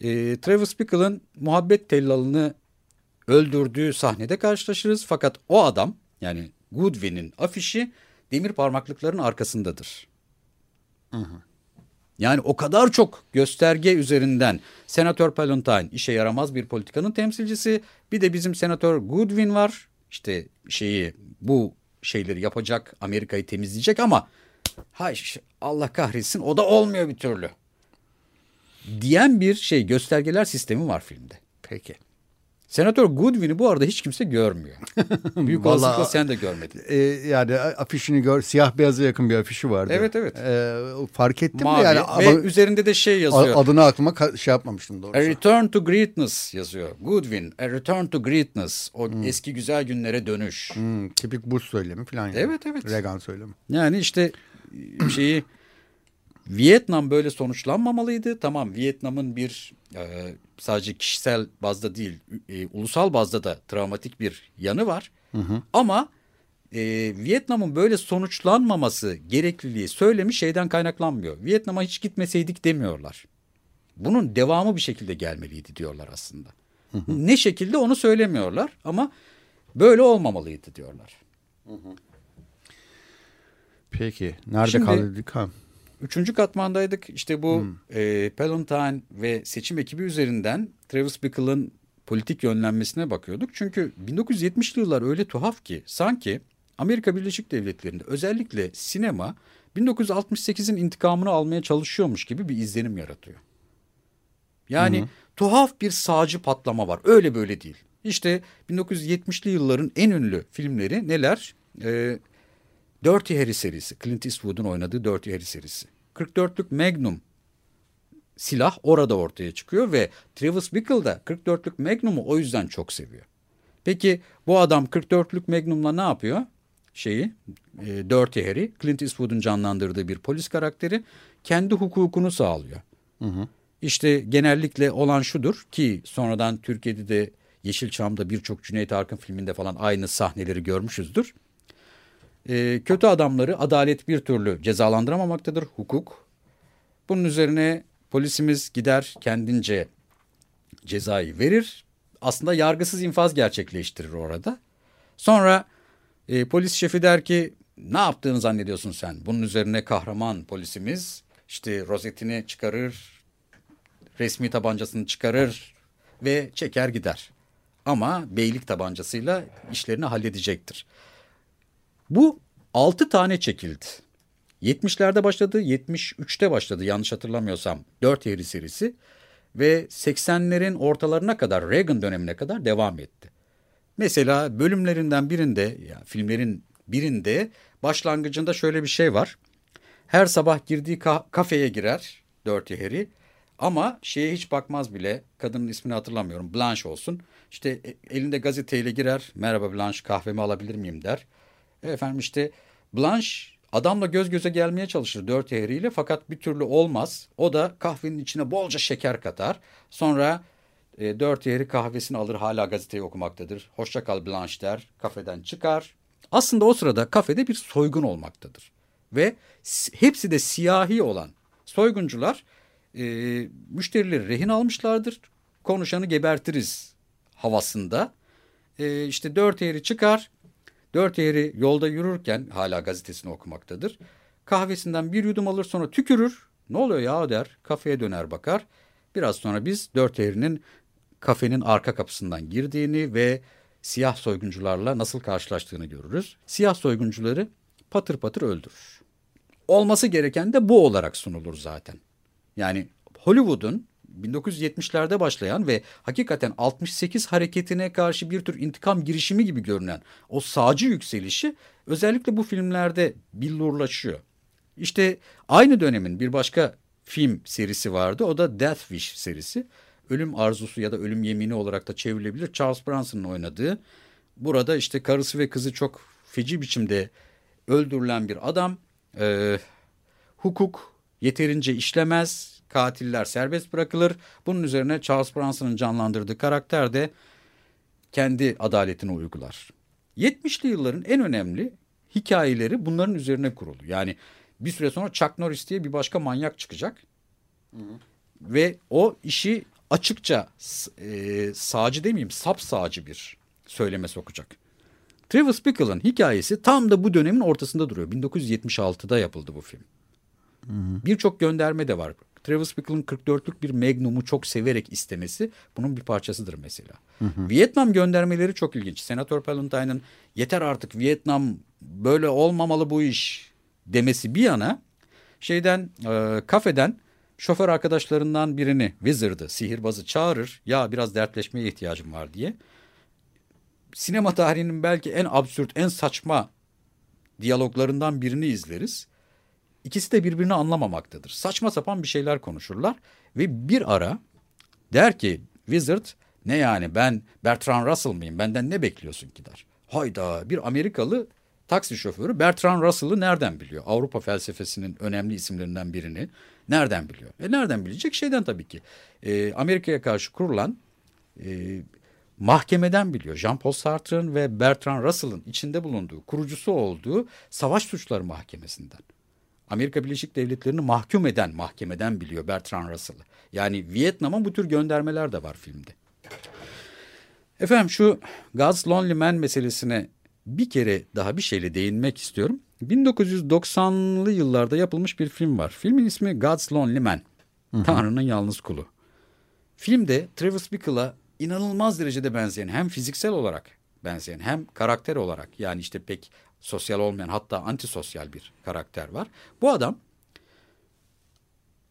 e, Travis Bickle'ın muhabbet tellalını öldürdüğü sahnede karşılaşırız. Fakat o adam yani Goodwin'in afişi demir parmaklıkların arkasındadır. Hı hı. Yani o kadar çok gösterge üzerinden Senatör Palantine işe yaramaz bir politikanın temsilcisi. Bir de bizim Senatör Goodwin var. İşte şeyi bu şeyleri yapacak, Amerika'yı temizleyecek ama hay Allah kahretsin o da olmuyor bir türlü. Diyen bir şey göstergeler sistemi var filmde. Peki. Senatör Goodwin'i bu arada hiç kimse görmüyor. Büyük olasılıkla sen de görmedin. E, yani afişini gör, siyah beyaza yakın bir afişi vardı. Evet evet. E, fark ettim Mavi. de yani. Ve ama, üzerinde de şey yazıyor. Adını aklıma şey yapmamıştım doğrusu. A Return to Greatness yazıyor. Goodwin, A Return to Greatness. O hmm. eski güzel günlere dönüş. Hmm, tipik Bush söylemi falan. Yani. Evet evet. Reagan söylemi. Yani işte şeyi Vietnam böyle sonuçlanmamalıydı. Tamam Vietnam'ın bir e, sadece kişisel bazda değil e, ulusal bazda da travmatik bir yanı var. Hı hı. Ama e, Vietnam'ın böyle sonuçlanmaması gerekliliği söylemi şeyden kaynaklanmıyor. Vietnam'a hiç gitmeseydik demiyorlar. Bunun devamı bir şekilde gelmeliydi diyorlar aslında. Hı hı. Ne şekilde onu söylemiyorlar ama böyle olmamalıydı diyorlar. Hı hı. Peki nerede Şimdi, kaldık? Üçüncü katmandaydık. İşte bu hmm. e, Palantine ve seçim ekibi üzerinden Travis Bickle'ın politik yönlenmesine bakıyorduk. Çünkü 1970'li yıllar öyle tuhaf ki sanki Amerika Birleşik Devletleri'nde özellikle sinema 1968'in intikamını almaya çalışıyormuş gibi bir izlenim yaratıyor. Yani hı tuhaf bir sağcı patlama var. Öyle böyle değil. İşte 1970'li yılların en ünlü filmleri neler? Ee, Dirty Harry serisi. Clint Eastwood'un oynadığı Dirty Harry serisi. 44'lük Magnum silah orada ortaya çıkıyor ve Travis Bickle da 44'lük Magnum'u o yüzden çok seviyor. Peki bu adam 44'lük Magnum'la ne yapıyor? Şeyi, e, Dirty Harry, Clint Eastwood'un canlandırdığı bir polis karakteri kendi hukukunu sağlıyor. Hı hı. İşte genellikle olan şudur ki sonradan Türkiye'de de Yeşilçam'da birçok Cüneyt Arkın filminde falan aynı sahneleri görmüşüzdür e, kötü adamları adalet bir türlü cezalandıramamaktadır hukuk. Bunun üzerine polisimiz gider kendince cezayı verir. Aslında yargısız infaz gerçekleştirir orada. Sonra e, polis şefi der ki ne yaptığını zannediyorsun sen? Bunun üzerine kahraman polisimiz işte rozetini çıkarır, resmi tabancasını çıkarır ve çeker gider. Ama beylik tabancasıyla işlerini halledecektir. Bu 6 tane çekildi. 70'lerde başladı, 73'te başladı yanlış hatırlamıyorsam 4 yeri serisi ve 80'lerin ortalarına kadar Reagan dönemine kadar devam etti. Mesela bölümlerinden birinde, yani filmlerin birinde başlangıcında şöyle bir şey var. Her sabah girdiği ka kafeye girer Dirty Harry ama şeye hiç bakmaz bile. Kadının ismini hatırlamıyorum. Blanche olsun. İşte e, elinde gazeteyle girer. Merhaba Blanche kahvemi alabilir miyim der. Efendim işte Blanche adamla göz göze gelmeye çalışır dört ehriyle fakat bir türlü olmaz. O da kahvenin içine bolca şeker katar. Sonra e, dört ehri kahvesini alır hala gazeteyi okumaktadır. Hoşça kal Blanche der kafeden çıkar. Aslında o sırada kafede bir soygun olmaktadır. Ve hepsi de siyahi olan soyguncular e, müşterileri rehin almışlardır. Konuşanı gebertiriz havasında. E, işte dört ehri çıkar Dört eğri yolda yürürken hala gazetesini okumaktadır. Kahvesinden bir yudum alır sonra tükürür. Ne oluyor ya der. Kafeye döner bakar. Biraz sonra biz dört eğrinin kafenin arka kapısından girdiğini ve siyah soyguncularla nasıl karşılaştığını görürüz. Siyah soyguncuları patır patır öldürür. Olması gereken de bu olarak sunulur zaten. Yani Hollywood'un 1970'lerde başlayan ve hakikaten 68 hareketine karşı bir tür intikam girişimi gibi görünen o sağcı yükselişi özellikle bu filmlerde billurlaşıyor. İşte aynı dönemin bir başka film serisi vardı. O da Death Wish serisi. Ölüm arzusu ya da ölüm yemini olarak da çevrilebilir. Charles Bronson'ın oynadığı. Burada işte karısı ve kızı çok feci biçimde öldürülen bir adam. Ee, hukuk yeterince işlemez katiller serbest bırakılır. Bunun üzerine Charles Bronson'ın canlandırdığı karakter de kendi adaletini uygular. 70'li yılların en önemli hikayeleri bunların üzerine kurulu. Yani bir süre sonra Chuck Norris diye bir başka manyak çıkacak. Hı. Ve o işi açıkça e, sağcı demeyeyim sap sağcı bir söyleme sokacak. Travis Bickle'ın hikayesi tam da bu dönemin ortasında duruyor. 1976'da yapıldı bu film. Birçok gönderme de var. Travis Bickle'ın 44'lük bir Magnum'u çok severek istemesi bunun bir parçasıdır mesela. Hı hı. Vietnam göndermeleri çok ilginç. Senatör Palentine'ın yeter artık Vietnam böyle olmamalı bu iş demesi bir yana şeyden e, kafeden şoför arkadaşlarından birini Wizard'ı sihirbazı çağırır ya biraz dertleşmeye ihtiyacım var diye. Sinema tarihinin belki en absürt en saçma diyaloglarından birini izleriz. İkisi de birbirini anlamamaktadır. Saçma sapan bir şeyler konuşurlar ve bir ara der ki Wizard ne yani ben Bertrand Russell mıyım benden ne bekliyorsun ki der. Hayda bir Amerikalı taksi şoförü Bertrand Russell'ı nereden biliyor? Avrupa felsefesinin önemli isimlerinden birini nereden biliyor? E nereden bilecek? Şeyden tabii ki. E, Amerika'ya karşı kurulan e, mahkemeden biliyor. Jean-Paul Sartre'ın ve Bertrand Russell'ın içinde bulunduğu, kurucusu olduğu Savaş Suçları Mahkemesi'nden. Amerika Birleşik Devletleri'ni mahkum eden mahkemeden biliyor Bertrand Russell'ı. Yani Vietnam'a bu tür göndermeler de var filmde. Efendim şu God's Lonely Man meselesine bir kere daha bir şeyle değinmek istiyorum. 1990'lı yıllarda yapılmış bir film var. Filmin ismi God's Lonely Man. Hı hı. Tanrı'nın yalnız kulu. Filmde Travis Bickle'a inanılmaz derecede benzeyen hem fiziksel olarak benzeyen hem karakter olarak yani işte pek sosyal olmayan hatta antisosyal bir karakter var. Bu adam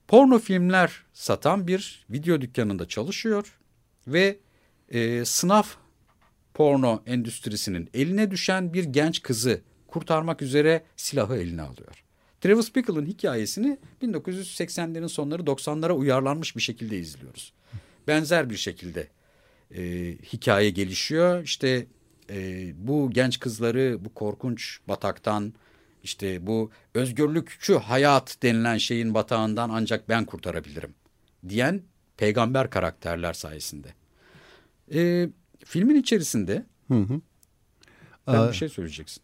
porno filmler satan bir video dükkanında çalışıyor ve e, sınav porno endüstrisinin eline düşen bir genç kızı kurtarmak üzere silahı eline alıyor. Travis Bickle'ın hikayesini 1980'lerin sonları 90'lara uyarlanmış bir şekilde izliyoruz. Benzer bir şekilde e, hikaye gelişiyor. İşte e, bu genç kızları bu korkunç bataktan işte bu özgürlükçü hayat denilen şeyin batağından ancak ben kurtarabilirim diyen peygamber karakterler sayesinde. E, filmin içerisinde hı hı. Ben ee, bir şey söyleyeceksin.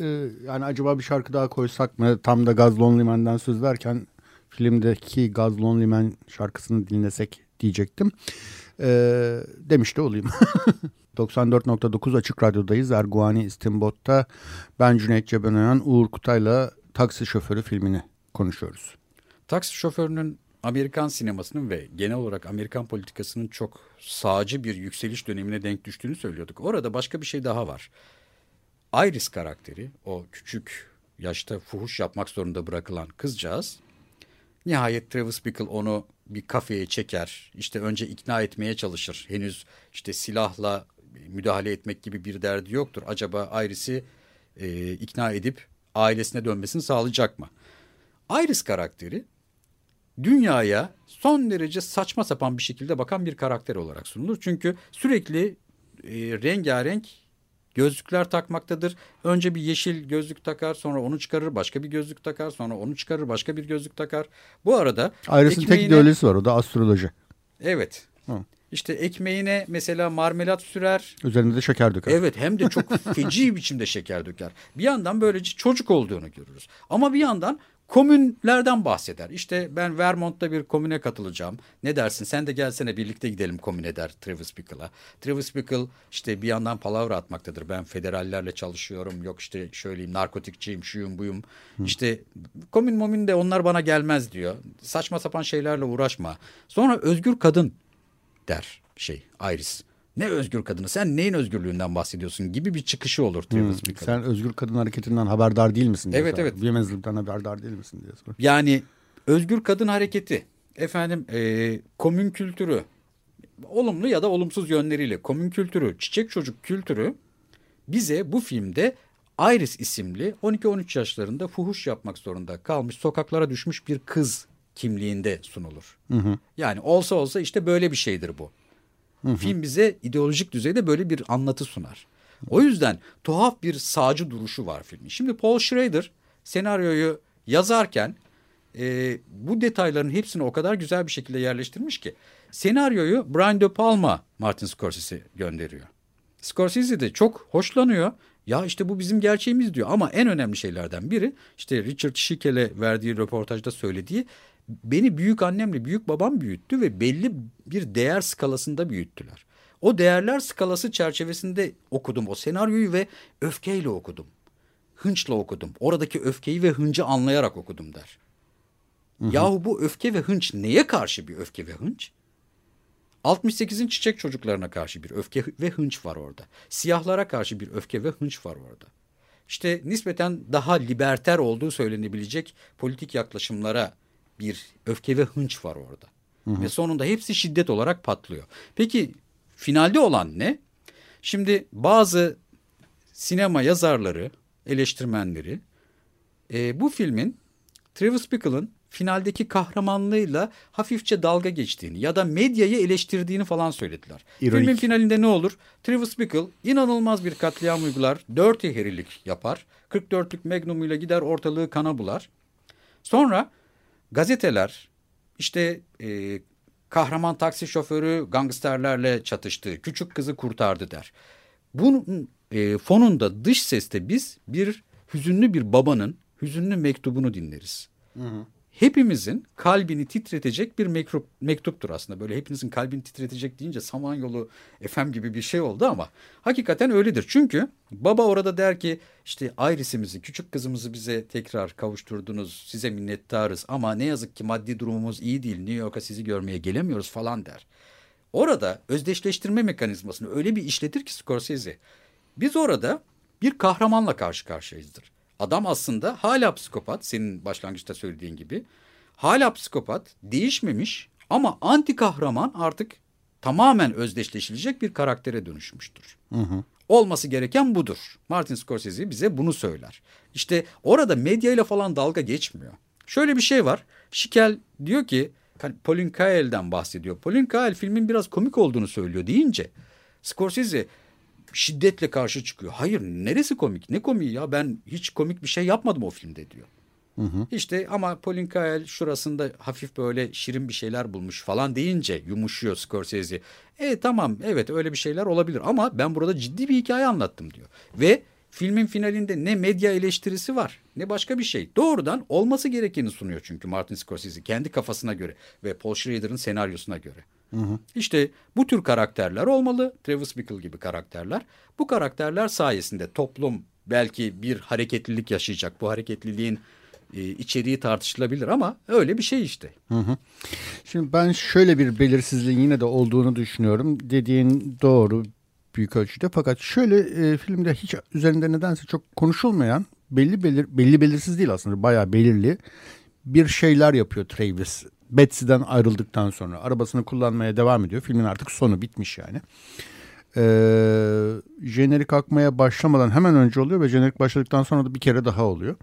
E, yani acaba bir şarkı daha koysak mı? Tam da Gazlon Liman'dan söz verken filmdeki Gazlon Liman şarkısını dinlesek diyecektim. E, demiş de olayım. 94.9 Açık Radyo'dayız. Erguani İstimbot'ta ben Cüneyt Cebenoyan, Uğur Kutay'la Taksi Şoförü filmini konuşuyoruz. Taksi Şoförü'nün Amerikan sinemasının ve genel olarak Amerikan politikasının çok sağcı bir yükseliş dönemine denk düştüğünü söylüyorduk. Orada başka bir şey daha var. Iris karakteri, o küçük yaşta fuhuş yapmak zorunda bırakılan kızcağız, nihayet Travis Bickle onu bir kafeye çeker. İşte önce ikna etmeye çalışır. Henüz işte silahla müdahale etmek gibi bir derdi yoktur. Acaba Iris'i e, ikna edip ailesine dönmesini sağlayacak mı? Iris karakteri dünyaya son derece saçma sapan bir şekilde bakan bir karakter olarak sunulur. Çünkü sürekli e, rengarenk gözlükler takmaktadır. Önce bir yeşil gözlük takar sonra onu çıkarır başka bir gözlük takar sonra onu çıkarır başka bir gözlük takar. Bu arada Iris'in ekmeğine... tek ideolojisi var o da astroloji. Evet. Hı. İşte ekmeğine mesela marmelat sürer. Üzerinde de şeker döker. Evet hem de çok feci biçimde şeker döker. Bir yandan böylece çocuk olduğunu görürüz. Ama bir yandan komünlerden bahseder. İşte ben Vermont'ta bir komüne katılacağım. Ne dersin sen de gelsene birlikte gidelim komüne der Travis Bickle'a. Travis Bickle işte bir yandan palavra atmaktadır. Ben federallerle çalışıyorum. Yok işte şöyleyim narkotikçiyim şuyum buyum. Hı. İşte komün momün de onlar bana gelmez diyor. Saçma sapan şeylerle uğraşma. Sonra özgür kadın der şey Iris. Ne özgür kadını sen neyin özgürlüğünden bahsediyorsun gibi bir çıkışı olur Travis hmm, Sen özgür kadın hareketinden haberdar değil misin? Diye evet evet. Yemezlikten haberdar değil misin diye sor. Yani özgür kadın hareketi efendim e, komün kültürü olumlu ya da olumsuz yönleriyle komün kültürü çiçek çocuk kültürü bize bu filmde Iris isimli 12-13 yaşlarında fuhuş yapmak zorunda kalmış sokaklara düşmüş bir kız kimliğinde sunulur. Hı hı. Yani olsa olsa işte böyle bir şeydir bu. Hı hı. Film bize ideolojik düzeyde böyle bir anlatı sunar. O yüzden tuhaf bir sağcı duruşu var filmin. Şimdi Paul Schrader senaryoyu yazarken e, bu detayların hepsini o kadar güzel bir şekilde yerleştirmiş ki senaryoyu Brian De Palma Martin Scorsese gönderiyor. Scorsese de çok hoşlanıyor. Ya işte bu bizim gerçeğimiz diyor ama en önemli şeylerden biri işte Richard Schickel'e verdiği röportajda söylediği beni büyük annemle büyük babam büyüttü ve belli bir değer skalasında büyüttüler. O değerler skalası çerçevesinde okudum o senaryoyu ve öfkeyle okudum. Hınçla okudum. Oradaki öfkeyi ve hıncı anlayarak okudum der. Hı hı. Yahu bu öfke ve hınç neye karşı bir öfke ve hınç? 68'in çiçek çocuklarına karşı bir öfke ve hınç var orada. Siyahlara karşı bir öfke ve hınç var orada. İşte nispeten daha liberter olduğu söylenebilecek politik yaklaşımlara bir öfke ve hınç var orada. Hı hı. Ve sonunda hepsi şiddet olarak patlıyor. Peki finalde olan ne? Şimdi bazı sinema yazarları, eleştirmenleri e, bu filmin Travis Bickle'ın finaldeki kahramanlığıyla hafifçe dalga geçtiğini ya da medyayı eleştirdiğini falan söylediler. İronik. Filmin finalinde ne olur? Travis Bickle inanılmaz bir katliam uygular, dirty herilik yapar. 44'lük Magnum'uyla gider ortalığı kana bular. Sonra gazeteler işte e, kahraman taksi şoförü gangsterlerle çatıştı, küçük kızı kurtardı der. Bunun e, fonunda dış seste biz bir hüzünlü bir babanın hüzünlü mektubunu dinleriz. Hı hı hepimizin kalbini titretecek bir mektup, mektuptur aslında. Böyle hepinizin kalbini titretecek deyince Samanyolu FM gibi bir şey oldu ama hakikaten öyledir. Çünkü baba orada der ki işte Iris'imizi, küçük kızımızı bize tekrar kavuşturdunuz, size minnettarız ama ne yazık ki maddi durumumuz iyi değil, New York'a sizi görmeye gelemiyoruz falan der. Orada özdeşleştirme mekanizmasını öyle bir işletir ki Scorsese. Biz orada bir kahramanla karşı karşıyayızdır. Adam aslında hala psikopat senin başlangıçta söylediğin gibi. Hala psikopat değişmemiş ama anti kahraman artık tamamen özdeşleşilecek bir karaktere dönüşmüştür. Hı hı. Olması gereken budur. Martin Scorsese bize bunu söyler. İşte orada medyayla falan dalga geçmiyor. Şöyle bir şey var. Şikel diyor ki Pauline Kael'den bahsediyor. Pauline Kael filmin biraz komik olduğunu söylüyor deyince Scorsese şiddetle karşı çıkıyor. Hayır neresi komik? Ne komiği ya? Ben hiç komik bir şey yapmadım o filmde diyor. Hı hı. İşte ama Pauline Kael şurasında hafif böyle şirin bir şeyler bulmuş falan deyince yumuşuyor Scorsese. E tamam evet öyle bir şeyler olabilir ama ben burada ciddi bir hikaye anlattım diyor. Ve filmin finalinde ne medya eleştirisi var ne başka bir şey. Doğrudan olması gerekeni sunuyor çünkü Martin Scorsese kendi kafasına göre ve Paul Schrader'ın senaryosuna göre. Hı hı. İşte bu tür karakterler olmalı. Travis Bickle gibi karakterler. Bu karakterler sayesinde toplum belki bir hareketlilik yaşayacak. Bu hareketliliğin e, içeriği tartışılabilir ama öyle bir şey işte. Hı hı. Şimdi ben şöyle bir belirsizliğin yine de olduğunu düşünüyorum. Dediğin doğru büyük ölçüde fakat şöyle e, filmde hiç üzerinde nedense çok konuşulmayan belli belir belli belirsiz değil aslında bayağı belirli bir şeyler yapıyor Travis Betsy'den ayrıldıktan sonra arabasını kullanmaya devam ediyor. Filmin artık sonu bitmiş yani. Ee, jenerik akmaya başlamadan hemen önce oluyor ve jenerik başladıktan sonra da bir kere daha oluyor.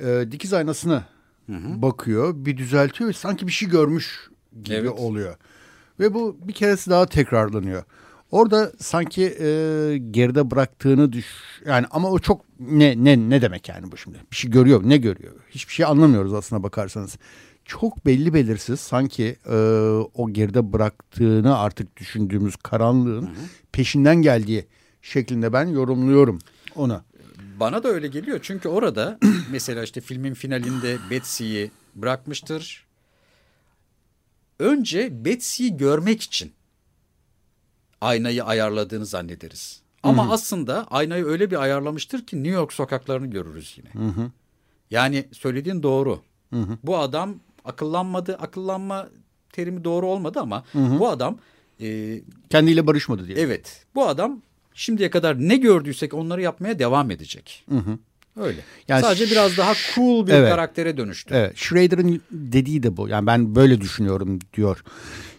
Ee, dikiz aynasına hı hı. bakıyor, bir düzeltiyor ve sanki bir şey görmüş gibi evet. oluyor. Ve bu bir keresi daha tekrarlanıyor. Orada sanki e, geride bıraktığını düş yani ama o çok ne ne ne demek yani bu şimdi bir şey görüyor ne görüyor hiçbir şey anlamıyoruz aslına bakarsanız çok belli belirsiz sanki e, o geride bıraktığını artık düşündüğümüz karanlığın hı hı. peşinden geldiği şeklinde ben yorumluyorum onu. Bana da öyle geliyor çünkü orada mesela işte filmin finalinde Betsy'yi bırakmıştır. Önce Betsy'yi görmek için aynayı ayarladığını zannederiz. Ama Hı-hı. aslında aynayı öyle bir ayarlamıştır ki New York sokaklarını görürüz yine. Hı-hı. Yani söylediğin doğru. Hı-hı. Bu adam akıllanmadı. Akıllanma terimi doğru olmadı ama Hı-hı. bu adam e, kendiyle barışmadı diye. Evet. Bu adam şimdiye kadar ne gördüysek onları yapmaya devam edecek. Hı-hı. Öyle. Yani Sadece biraz daha cool bir evet, karaktere dönüştü. Evet. Schrader'ın dediği de bu. Yani ben böyle düşünüyorum diyor.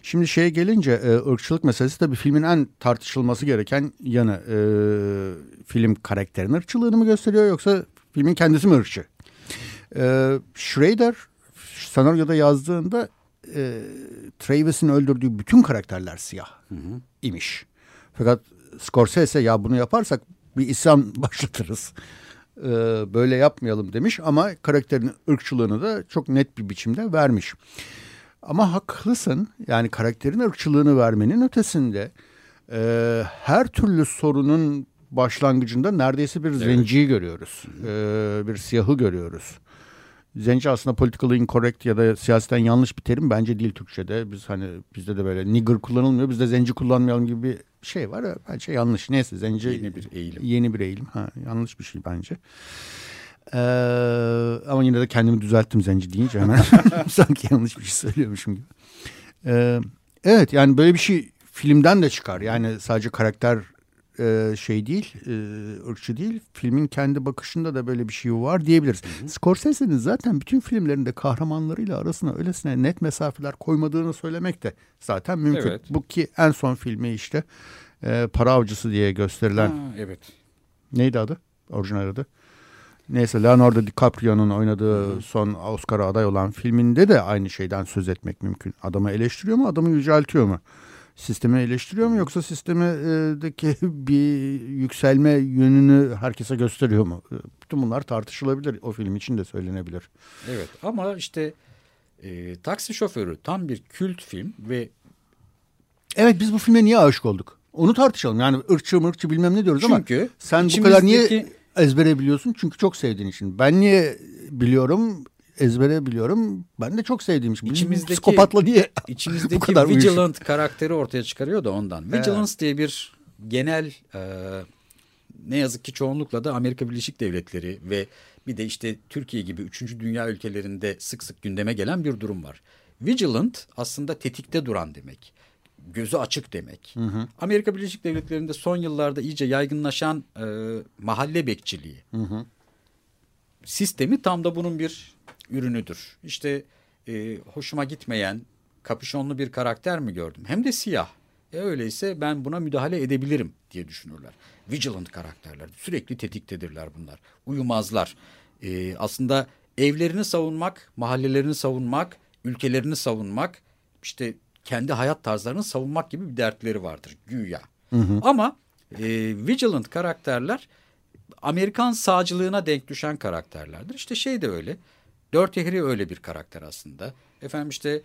Şimdi şeye gelince e, ırkçılık meselesi tabii filmin en tartışılması gereken yanı. E, film karakterin ırkçılığını mı gösteriyor yoksa filmin kendisi mi ırkçı? E, Schrader senaryoda yazdığında e, Travis'in öldürdüğü bütün karakterler siyah hı hı. imiş. Fakat Scorsese ya bunu yaparsak bir isyan başlatırız. Ee, böyle yapmayalım demiş ama karakterin ırkçılığını da çok net bir biçimde vermiş. Ama haklısın yani karakterin ırkçılığını vermenin ötesinde e, her türlü sorunun başlangıcında neredeyse bir zenciyi görüyoruz. E, bir siyahı görüyoruz. Zenci aslında politically incorrect ya da siyaseten yanlış bir terim bence değil Türkçe'de. Biz hani bizde de böyle nigger kullanılmıyor. Bizde zenci kullanmayalım gibi bir şey var. Bence yanlış. Neyse zenci Yeni bir eğilim. Yeni bir eğilim. Ha, yanlış bir şey bence. Ee, ama yine de kendimi düzelttim zenci deyince hemen. Sanki yanlış bir şey söylüyormuşum gibi. Ee, evet yani böyle bir şey filmden de çıkar. Yani sadece karakter e, şey değil, e, ırkçı değil. Filmin kendi bakışında da böyle bir şey var diyebiliriz. Scorsese'nin zaten bütün filmlerinde kahramanlarıyla arasına öylesine net mesafeler koymadığını söylemek de zaten mümkün. Evet. Bu ki en son filmi işte e, Para Avcısı diye gösterilen Ha, evet. neydi adı? Orijinal adı. Neyse Leonardo DiCaprio'nun oynadığı son Oscar'a aday olan filminde de aynı şeyden söz etmek mümkün. Adamı eleştiriyor mu, adamı yüceltiyor mu? Sistemi eleştiriyor mu yoksa sistemdeki bir yükselme yönünü herkese gösteriyor mu? Bütün bunlar tartışılabilir. O film için de söylenebilir. Evet ama işte e, Taksi Şoförü tam bir kült film ve Evet biz bu filme niye aşık olduk? Onu tartışalım. Yani ırkçı mırkçı bilmem ne diyoruz ama Çünkü sen bu kadar niye içimizdeki- ezbere biliyorsun? Çünkü çok sevdiğin için. Ben niye biliyorum? Ezbere biliyorum. Ben de çok sevdiğim için. İçimizdeki- Psikopatla diye bu içimizdeki kadar uyuşuk. Vigilant karakteri ortaya çıkarıyor da ondan. Vigilance diye bir genel e, ne yazık ki çoğunlukla da Amerika Birleşik Devletleri ve bir de işte Türkiye gibi 3. dünya ülkelerinde sık sık gündeme gelen bir durum var. Vigilant aslında tetikte duran demek. Gözü açık demek. Amerika Birleşik Devletleri'nde son yıllarda iyice yaygınlaşan e, mahalle bekçiliği sistemi tam da bunun bir ürünüdür. İşte e, hoşuma gitmeyen kapüşonlu bir karakter mi gördüm? Hem de siyah. E öyleyse ben buna müdahale edebilirim diye düşünürler. Vigilant karakterler. Sürekli tetiktedirler bunlar. Uyumazlar. E, aslında evlerini savunmak, mahallelerini savunmak, ülkelerini savunmak, işte kendi hayat tarzlarını savunmak gibi bir dertleri vardır güya. Ama e, Vigilant karakterler Amerikan sağcılığına denk düşen karakterlerdir. İşte şey de öyle. Dört Harry öyle bir karakter aslında. Efendim işte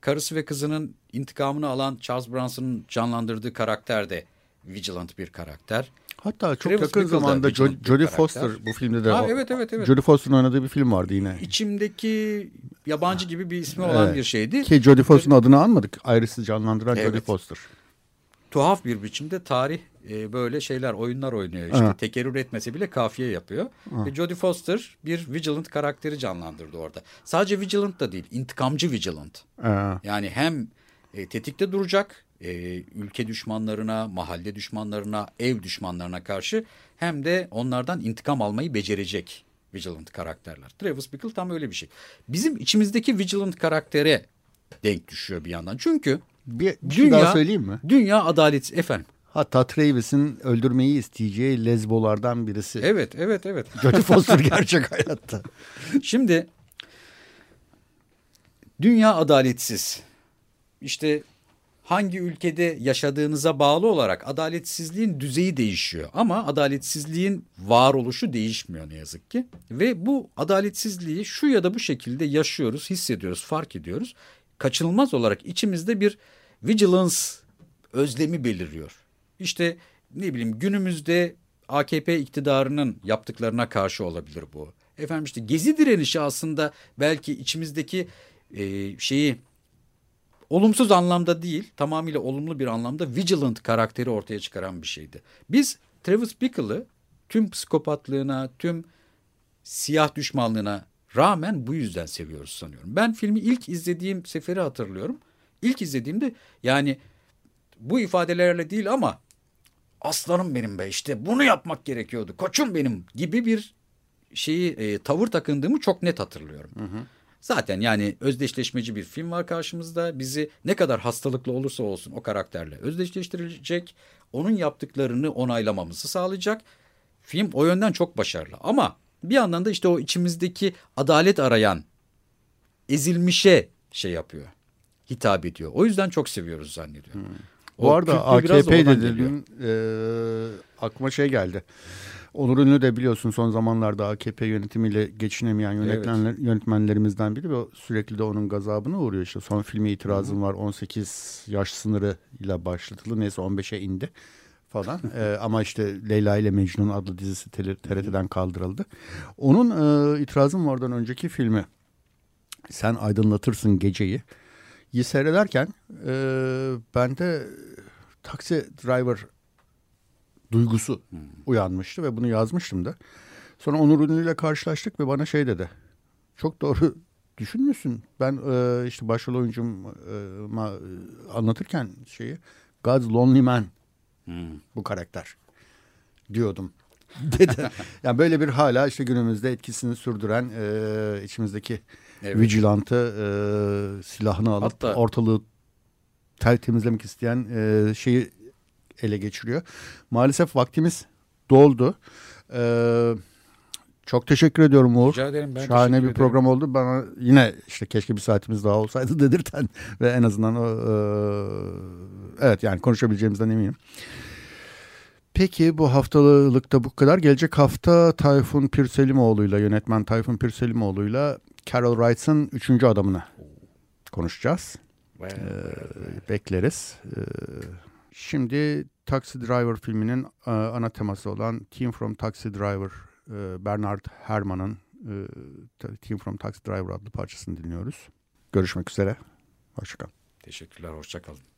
karısı ve kızının intikamını alan Charles Bronson'ın canlandırdığı karakter de vigilant bir karakter. Hatta çok Travis yakın Bickle da zamanda Jo- Jodie. Foster bu filmde de Ha, evet, evet, evet. Jodie Foster'ın oynadığı bir film vardı yine. İçimdeki yabancı gibi bir ismi olan Evet. bir şeydi. Ki Jodie Foster'ın adını anmadık. Iris'i canlandıran Evet. Jodie Foster. tuhaf bir biçimde tarih e, böyle şeyler oyunlar oynuyor işte Evet. tekerrür etmese bile kafiye yapıyor. Ve Jodie Foster bir Vigilant karakteri canlandırdı orada. Sadece Vigilant da değil intikamcı Vigilant. Ee, Yani hem e, tetikte duracak e, ülke düşmanlarına, mahalle düşmanlarına, ev düşmanlarına karşı hem de onlardan intikam almayı becerecek Vigilant karakterler. Travis Bickle tam öyle bir şey. Bizim içimizdeki Vigilant karaktere denk düşüyor bir yandan. Çünkü bir, bir şey daha söyleyeyim mi? Dünya adalet efendim. Hatta Travis'in öldürmeyi isteyeceği lezbolardan birisi. Evet, evet, evet. Jodie Foster gerçek hayatta. Şimdi dünya adaletsiz. İşte hangi ülkede yaşadığınıza bağlı olarak adaletsizliğin düzeyi değişiyor. Ama adaletsizliğin varoluşu değişmiyor ne yazık ki. Ve bu adaletsizliği şu ya da bu şekilde yaşıyoruz, hissediyoruz, fark ediyoruz. Kaçınılmaz olarak içimizde bir vigilance özlemi beliriyor. İşte ne bileyim günümüzde AKP iktidarının yaptıklarına karşı olabilir bu. Efendim işte gezi direnişi aslında belki içimizdeki e, şeyi olumsuz anlamda değil tamamıyla olumlu bir anlamda vigilant karakteri ortaya çıkaran bir şeydi. Biz Travis Bickle'ı tüm psikopatlığına, tüm siyah düşmanlığına rağmen bu yüzden seviyoruz sanıyorum. Ben filmi ilk izlediğim seferi hatırlıyorum. İlk izlediğimde yani bu ifadelerle değil ama aslanım benim be işte bunu yapmak gerekiyordu koçum benim gibi bir şeyi e, tavır takındığımı çok net hatırlıyorum. Zaten yani özdeşleşmeci bir film var karşımızda. Bizi ne kadar hastalıklı olursa olsun o karakterle özdeşleştirecek. Onun yaptıklarını onaylamamızı sağlayacak. Film o yönden çok başarılı. Ama bir yandan da işte o içimizdeki adalet arayan ezilmişe şey yapıyor. Hitap ediyor. O yüzden çok seviyoruz zannediyorum. O Bu arada AKP dedin e, aklıma şey geldi. Onur Ünlü de biliyorsun son zamanlarda AKP yönetimiyle geçinemeyen yönetmenler, yönetmenlerimizden biri ve sürekli de onun gazabına uğruyor. İşte son filme itirazım var 18 yaş sınırıyla başlatıldı neyse 15'e indi falan. Ee, ama işte Leyla ile Mecnun adlı dizisi TRT'den kaldırıldı. Onun e, itirazım vardan önceki filmi Sen Aydınlatırsın Geceyi. İyi seyrederken e, bende taksi driver duygusu hmm. uyanmıştı ve bunu yazmıştım da. Sonra Onur Ünlü ile karşılaştık ve bana şey dedi. Çok doğru düşünmüşsün. Ben e, işte başrol oyuncuma e, anlatırken şeyi God's Lonely Man hmm. bu karakter diyordum dedi. yani böyle bir hala işte günümüzde etkisini sürdüren e, içimizdeki evet. vigilantı e, silahını alıp Hatta, ortalığı tel temizlemek isteyen e, şeyi ele geçiriyor. Maalesef vaktimiz doldu. Ee, çok teşekkür ediyorum Uğur. Rica ederim. Ben Şahane bir ederim. program oldu. Bana yine işte keşke bir saatimiz daha olsaydı dedirten ve en azından o, e, evet yani konuşabileceğimizden eminim. Peki bu haftalıkta bu kadar. Gelecek hafta Tayfun Pirselimoğlu'yla yönetmen Tayfun Pirselimoğlu'yla Carol Wright'ın üçüncü adamını konuşacağız. Well, ee, bekleriz. Ee, Şimdi Taxi Driver filminin e, ana teması olan Team from Taxi Driver e, Bernard Herrmann'ın e, Team from Taxi Driver adlı parçasını dinliyoruz. Görüşmek üzere. Hoşçakalın. Teşekkürler. Hoşçakalın.